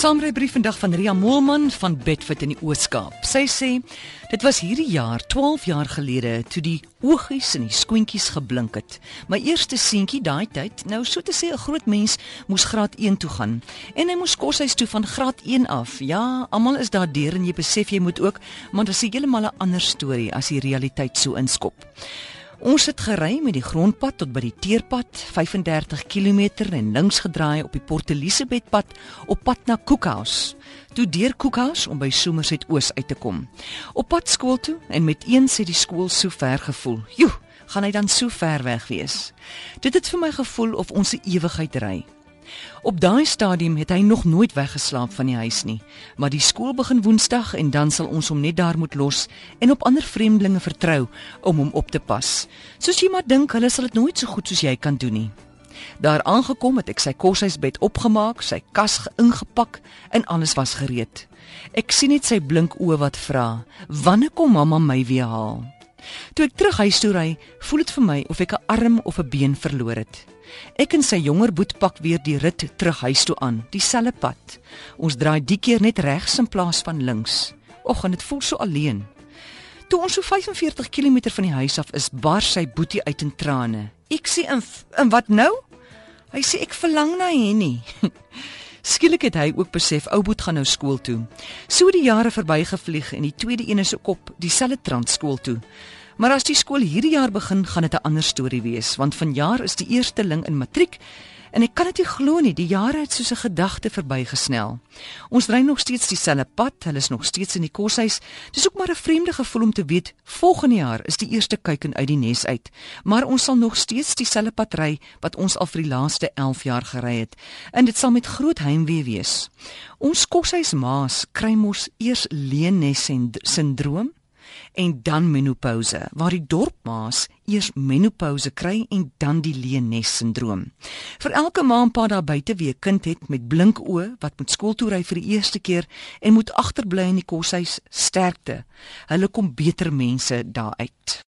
Saamrybrief vandag van Ria Moelman van Bedford in die Oos-Kaap. Sy sê dit was hierdie jaar 12 jaar gelede toe die oogies en die skoentjies geblink het. My eerste seentjie daai tyd, nou so te sê 'n groot mens, moes graad 1 toe gaan en hy moes koshuis toe van graad 1 af. Ja, almal is daar deur en jy besef jy moet ook, maar dit is heeltemal 'n ander storie as die realiteit so inskop. Ons het gery met die grondpad tot by die teerpad, 35 km en links gedraai op die Port Elizabeth pad op pad na Cookhouse. Toe deur Cookhouse om by Somerset Oos uit te kom. Op pad skool toe en met eens het die skool so ver gevoel. Joe, gaan hy dan so ver weg wees? Dit het vir my gevoel of ons 'n ewigheid ry. Op daai stadium het hy nog nooit weggeslaap van die huis nie, maar die skool begin Woensdag en dan sal ons hom net daar moet los en op ander vreemdelinge vertrou om hom op te pas. Soos jy maar dink, hulle sal dit nooit so goed soos jy kan doen nie. Daar aangekom het ek sy koshuisbed opgemaak, sy kas ingepak en alles was gereed. Ek sien net sy blink oë wat vra: "Wanneer kom mamma my weer haal?" Toe ek terug huis toe ry, voel dit vir my of ek 'n arm of 'n been verloor het. Ek en sy jonger boet pak weer die rit terug huis toe aan, dieselfde pad. Ons draai die keer net regs in plaas van links. Och, en dit voel so alleen. Toe ons so 45 km van die huis af is, bars sy boetie uit in trane. Ek sê in, in wat nou? Hy sê ek verlang na Henny. Skielik het hy ook besef ou boet gaan nou skool toe. So die jare verbygevlieg en die tweede een is op dieselfde trantskool toe. Maar as die skool hierdie jaar begin, gaan dit 'n ander storie wees, want vanjaar is die eersteling in matriek en ek kan dit nie glo nie, die jare het soos 'n gedagte verbygesnel. Ons ry nog steeds dieselfde pad, hulle is nog steeds in die koshuis. Dis ook maar 'n vreemde gevoel om te weet volgende jaar is die eerste kuiken uit die nes uit, maar ons sal nog steeds dieselfde pad ry wat ons al vir die laaste 11 jaar gery het. En dit sal met groot heimwee wees. Ons koshuismaas kry mos eers leennes sindroom en dan menopouse waar die dorpmaas eers menopouse kry en dan die leennes sindroom. Vir elke ma en pa daar buite wie 'n kind het met blink oë wat moet skool toe ry vir die eerste keer en moet agterbly in die koshuis sterkte. Hulle kom beter mense daar uit.